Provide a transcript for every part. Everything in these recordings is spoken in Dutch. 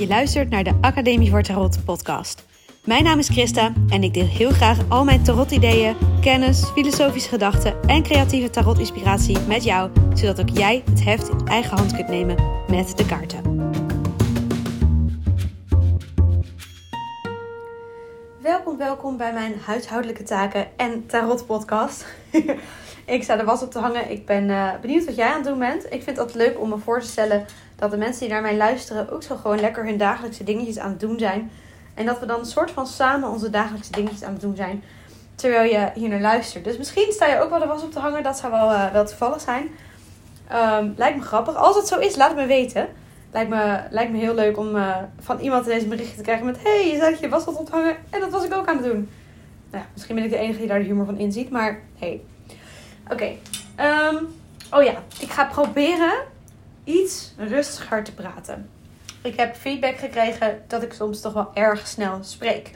Je luistert naar de Academie voor Tarot podcast. Mijn naam is Christa en ik deel heel graag al mijn tarot-ideeën, kennis, filosofische gedachten en creatieve tarot-inspiratie met jou, zodat ook jij het heft in eigen hand kunt nemen met de kaarten. Welkom, welkom bij mijn huishoudelijke taken en tarot podcast. ik sta de was op te hangen. Ik ben uh, benieuwd wat jij aan het doen bent. Ik vind het altijd leuk om me voor te stellen dat de mensen die naar mij luisteren ook zo gewoon lekker hun dagelijkse dingetjes aan het doen zijn. En dat we dan een soort van samen onze dagelijkse dingetjes aan het doen zijn. Terwijl je hier naar luistert. Dus misschien sta je ook wel de was op te hangen. Dat zou wel, uh, wel toevallig zijn. Um, lijkt me grappig. Als het zo is, laat het me weten. Lijkt me, lijkt me heel leuk om uh, van iemand deze berichtje te krijgen met... Hey, je zei dat je was op te hangen. En dat was ik ook aan het doen. Nou, misschien ben ik de enige die daar de humor van inziet. Maar hey. Oké. Um, oh ja, ik ga proberen iets rustiger te praten. Ik heb feedback gekregen dat ik soms toch wel erg snel spreek.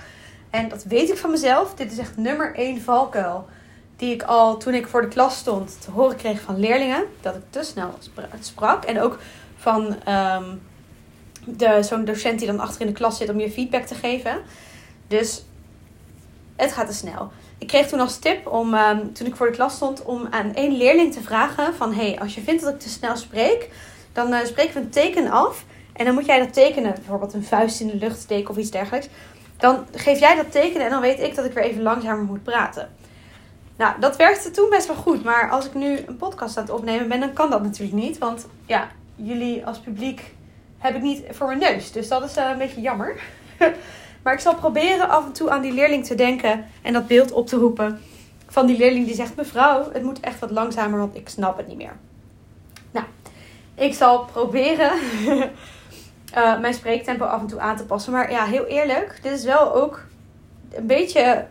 En dat weet ik van mezelf. Dit is echt nummer één valkuil. Die ik al toen ik voor de klas stond te horen kreeg van leerlingen. Dat ik te snel sprak. En ook van um, zo'n docent die dan achter in de klas zit om je feedback te geven. Dus het gaat te snel. Ik kreeg toen als tip om, um, toen ik voor de klas stond, om aan één leerling te vragen van... hey, als je vindt dat ik te snel spreek, dan uh, spreken we een teken af. En dan moet jij dat tekenen, bijvoorbeeld een vuist in de lucht steken of iets dergelijks. Dan geef jij dat tekenen en dan weet ik dat ik weer even langzamer moet praten. Nou, dat werkte toen best wel goed. Maar als ik nu een podcast aan het opnemen ben, dan kan dat natuurlijk niet. Want ja, jullie als publiek heb ik niet voor mijn neus. Dus dat is uh, een beetje jammer. maar ik zal proberen af en toe aan die leerling te denken en dat beeld op te roepen. Van die leerling die zegt: Mevrouw, het moet echt wat langzamer, want ik snap het niet meer. Ik zal proberen uh, mijn spreektempo af en toe aan te passen. Maar ja, heel eerlijk, dit is wel ook een beetje,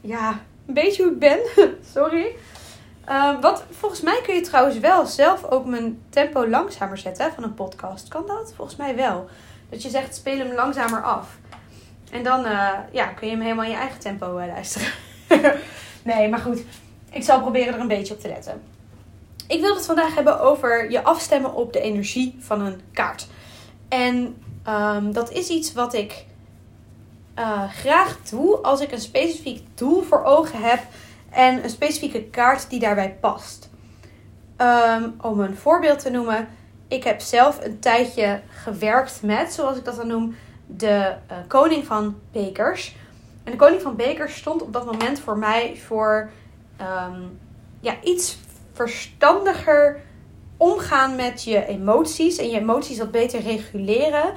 ja, een beetje hoe ik ben. Sorry. Uh, wat volgens mij kun je trouwens wel zelf ook mijn tempo langzamer zetten van een podcast. Kan dat? Volgens mij wel. Dat je zegt, speel hem langzamer af. En dan uh, ja, kun je hem helemaal in je eigen tempo luisteren. nee, maar goed. Ik zal proberen er een beetje op te letten. Ik wil het vandaag hebben over je afstemmen op de energie van een kaart. En um, dat is iets wat ik uh, graag doe als ik een specifiek doel voor ogen heb en een specifieke kaart die daarbij past. Um, om een voorbeeld te noemen, ik heb zelf een tijdje gewerkt met, zoals ik dat dan noem, de uh, koning van bekers. En de koning van bekers stond op dat moment voor mij voor um, ja, iets verstandiger omgaan met je emoties en je emoties wat beter reguleren.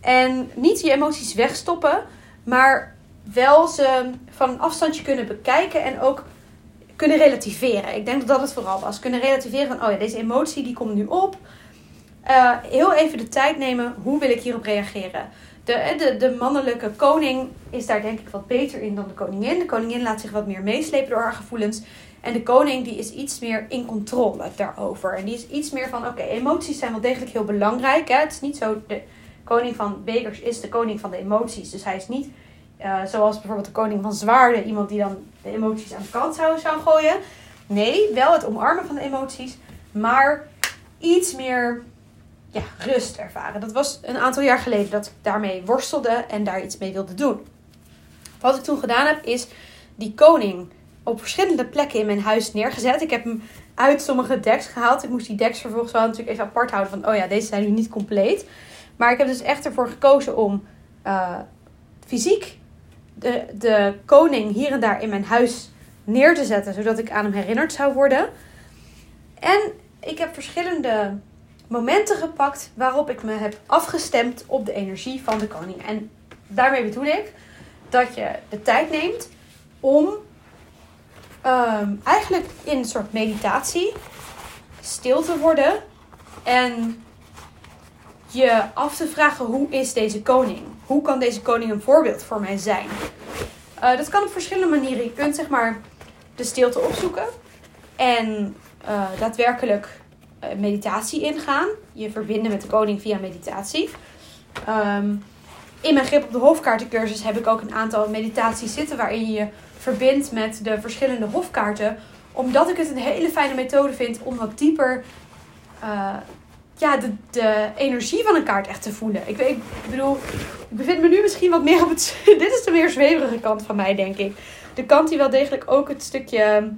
En niet je emoties wegstoppen, maar wel ze van een afstandje kunnen bekijken en ook kunnen relativeren. Ik denk dat dat het vooral was. Kunnen relativeren van, oh ja, deze emotie die komt nu op. Uh, heel even de tijd nemen, hoe wil ik hierop reageren? De, de, de mannelijke koning is daar denk ik wat beter in dan de koningin. De koningin laat zich wat meer meeslepen door haar gevoelens. En de koning die is iets meer in controle daarover. En die is iets meer van, oké, emoties zijn wel degelijk heel belangrijk. Hè? Het is niet zo, de koning van bekers is de koning van de emoties. Dus hij is niet uh, zoals bijvoorbeeld de koning van zwaarden. Iemand die dan de emoties aan de kant zou, zou gooien. Nee, wel het omarmen van de emoties. Maar iets meer ja, rust ervaren. Dat was een aantal jaar geleden dat ik daarmee worstelde en daar iets mee wilde doen. Wat ik toen gedaan heb, is die koning op verschillende plekken in mijn huis neergezet. Ik heb hem uit sommige decks gehaald. Ik moest die decks vervolgens wel natuurlijk even apart houden van, oh ja, deze zijn nu niet compleet. Maar ik heb dus echt ervoor gekozen om uh, fysiek de, de koning hier en daar in mijn huis neer te zetten, zodat ik aan hem herinnerd zou worden. En ik heb verschillende momenten gepakt waarop ik me heb afgestemd op de energie van de koning. En daarmee bedoel ik dat je de tijd neemt om um, eigenlijk in een soort meditatie stil te worden en je af te vragen hoe is deze koning? Hoe kan deze koning een voorbeeld voor mij zijn? Uh, dat kan op verschillende manieren. Je kunt zeg maar de stilte opzoeken en uh, daadwerkelijk uh, meditatie ingaan. Je verbinden met de koning via meditatie. Um, in mijn grip op de hofkaartencursus heb ik ook een aantal meditaties zitten waarin je je verbindt met de verschillende hofkaarten. Omdat ik het een hele fijne methode vind om wat dieper uh, ja, de, de energie van een kaart echt te voelen. Ik, weet, ik bedoel, ik bevind me nu misschien wat meer op het... dit is de meer zweverige kant van mij, denk ik. De kant die wel degelijk ook het stukje...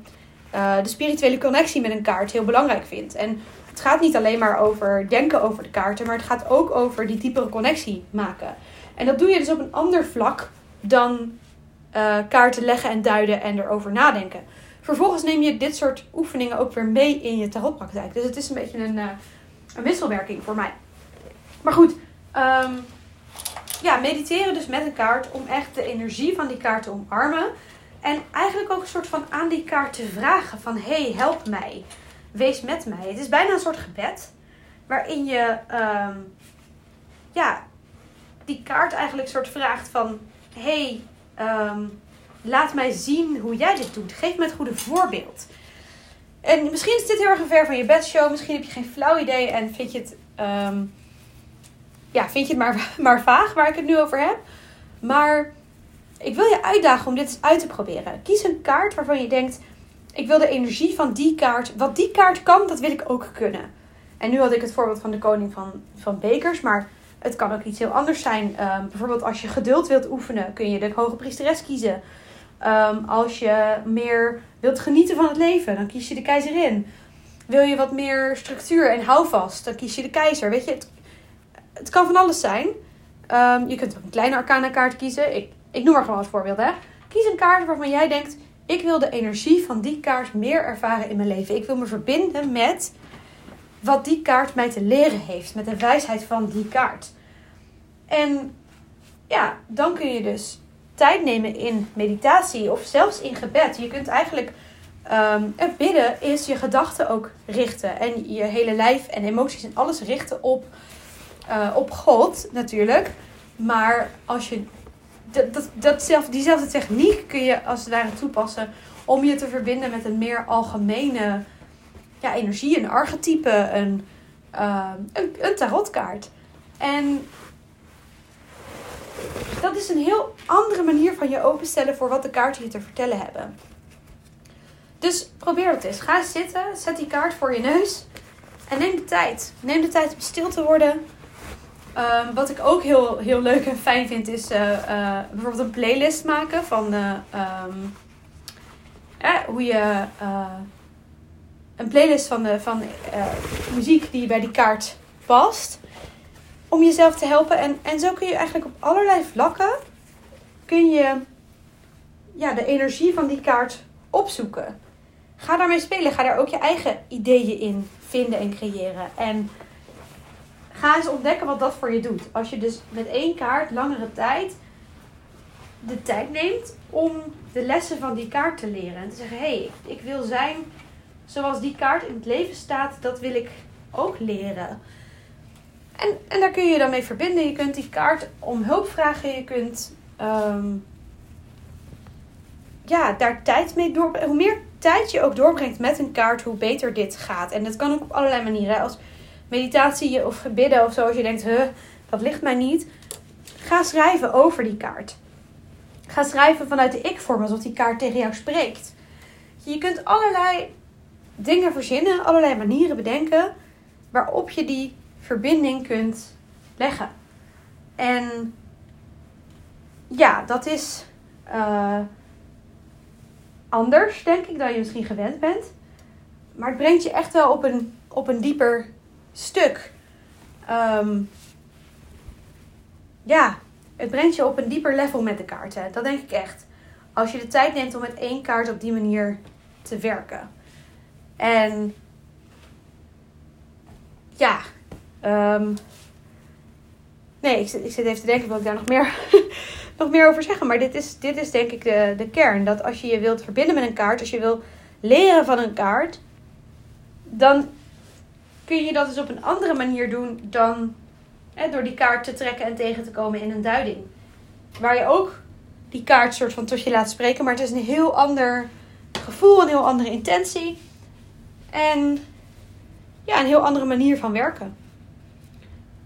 Uh, de spirituele connectie met een kaart heel belangrijk vindt. En het gaat niet alleen maar over denken over de kaarten, maar het gaat ook over die diepere connectie maken. En dat doe je dus op een ander vlak dan uh, kaarten leggen en duiden en erover nadenken. Vervolgens neem je dit soort oefeningen ook weer mee in je tarotpraktijk. Dus het is een beetje een, uh, een wisselwerking voor mij. Maar goed, um, ja, mediteren dus met een kaart om echt de energie van die kaart te omarmen. En eigenlijk ook een soort van aan die kaart te vragen van... hey, help mij. Wees met mij. Het is bijna een soort gebed. Waarin je um, ja, die kaart eigenlijk soort vraagt van... hey, um, laat mij zien hoe jij dit doet. Geef me het goede voorbeeld. En misschien is dit heel erg een ver van je bedshow. Misschien heb je geen flauw idee en vind je het, um, ja, vind je het maar, maar vaag waar ik het nu over heb. Maar ik wil je uitdagen om dit uit te proberen. Kies een kaart waarvan je denkt: ik wil de energie van die kaart. Wat die kaart kan, dat wil ik ook kunnen. En nu had ik het voorbeeld van de koning van, van bekers. Maar het kan ook iets heel anders zijn. Um, bijvoorbeeld als je geduld wilt oefenen, kun je de hoge priesteres kiezen. Um, als je meer wilt genieten van het leven, dan kies je de keizerin. Wil je wat meer structuur en houvast, dan kies je de keizer. Weet je, het, het kan van alles zijn. Um, je kunt ook een kleine arcana kaart kiezen. Ik, ik noem maar gewoon als voorbeeld. Kies een kaart waarvan jij denkt, ik wil de energie van die kaart meer ervaren in mijn leven. Ik wil me verbinden met wat die kaart mij te leren heeft. Met de wijsheid van die kaart. En ja, dan kun je dus tijd nemen in meditatie of zelfs in gebed. Je kunt eigenlijk um, bidden is je gedachten ook richten. En je hele lijf en emoties en alles richten op, uh, op God natuurlijk. Maar als je dat, dat, datzelfde, diezelfde techniek kun je als het ware toepassen om je te verbinden met een meer algemene ja, energie, een archetype, een, uh, een, een tarotkaart. En dat is een heel andere manier van je openstellen voor wat de kaarten je te vertellen hebben. Dus probeer het eens. Ga zitten, zet die kaart voor je neus en neem de tijd. Neem de tijd om stil te worden. Um, wat ik ook heel, heel leuk en fijn vind, is uh, uh, bijvoorbeeld een playlist maken van uh, um, hoe je een playlist van, van muziek die bij die kaart past om jezelf te helpen. En, en zo kun je eigenlijk op allerlei vlakken kun je ja, de energie van die kaart opzoeken. Ga daarmee spelen. Ga daar ook je eigen ideeën in vinden en creëren. En ga eens ontdekken wat dat voor je doet. Als je dus met één kaart langere tijd de tijd neemt om de lessen van die kaart te leren. En te zeggen, hé, hey, ik wil zijn zoals die kaart in het leven staat. Dat wil ik ook leren. En, en daar kun je dan mee verbinden. Je kunt die kaart om hulp vragen. Je kunt um, ja, daar tijd mee doorbrengen. Hoe meer tijd je ook doorbrengt met een kaart, hoe beter dit gaat. En dat kan ook op allerlei manieren. Als meditatie of bidden of zo, als je denkt, huh, dat ligt mij niet. Ga schrijven over die kaart. Ga schrijven vanuit de ik-vorm, alsof die kaart tegen jou spreekt. Je kunt allerlei dingen verzinnen, allerlei manieren bedenken waarop je die verbinding kunt leggen. En ja, dat is uh, anders, denk ik, dan je misschien gewend bent. Maar het brengt je echt wel op een, op een dieper stuk. Um, ja, het brengt je op een dieper level met de kaarten. Dat denk ik echt. Als je de tijd neemt om met één kaart op die manier te werken. En ja, Um, nee, ik, ik, zit even te denken, wil ik daar nog meer, nog meer over zeggen. Maar dit is, dit is denk ik de, de kern. Dat als je je wilt verbinden met een kaart, als je wil leren van een kaart, dan kun je dat dus op een andere manier doen dan hè, door die kaart te trekken en tegen te komen in een duiding. Waar je ook die kaart soort van tot je laat spreken, maar het is een heel ander gevoel, een heel andere intentie. En ja, een heel andere manier van werken.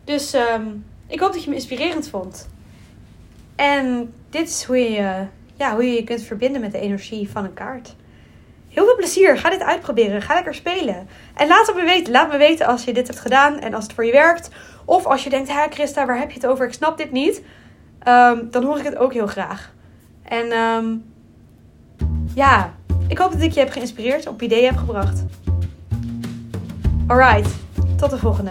Dus um, ik hoop dat je me inspirerend vond. En dit is hoe je, ja, hoe je je kunt verbinden met de energie van een kaart. heel veel plezier. Ga dit uitproberen. Ga lekker spelen. En laat me weten. Laat me weten als je dit hebt gedaan en als het voor je werkt. Of als je denkt, hé Christa, waar heb je het over? Ik snap dit niet. Ehm, dan hoor ik het ook heel graag. En ehm, ja, ik hoop dat ik je heb geïnspireerd, op ideeën heb gebracht. Alright, tot de volgende.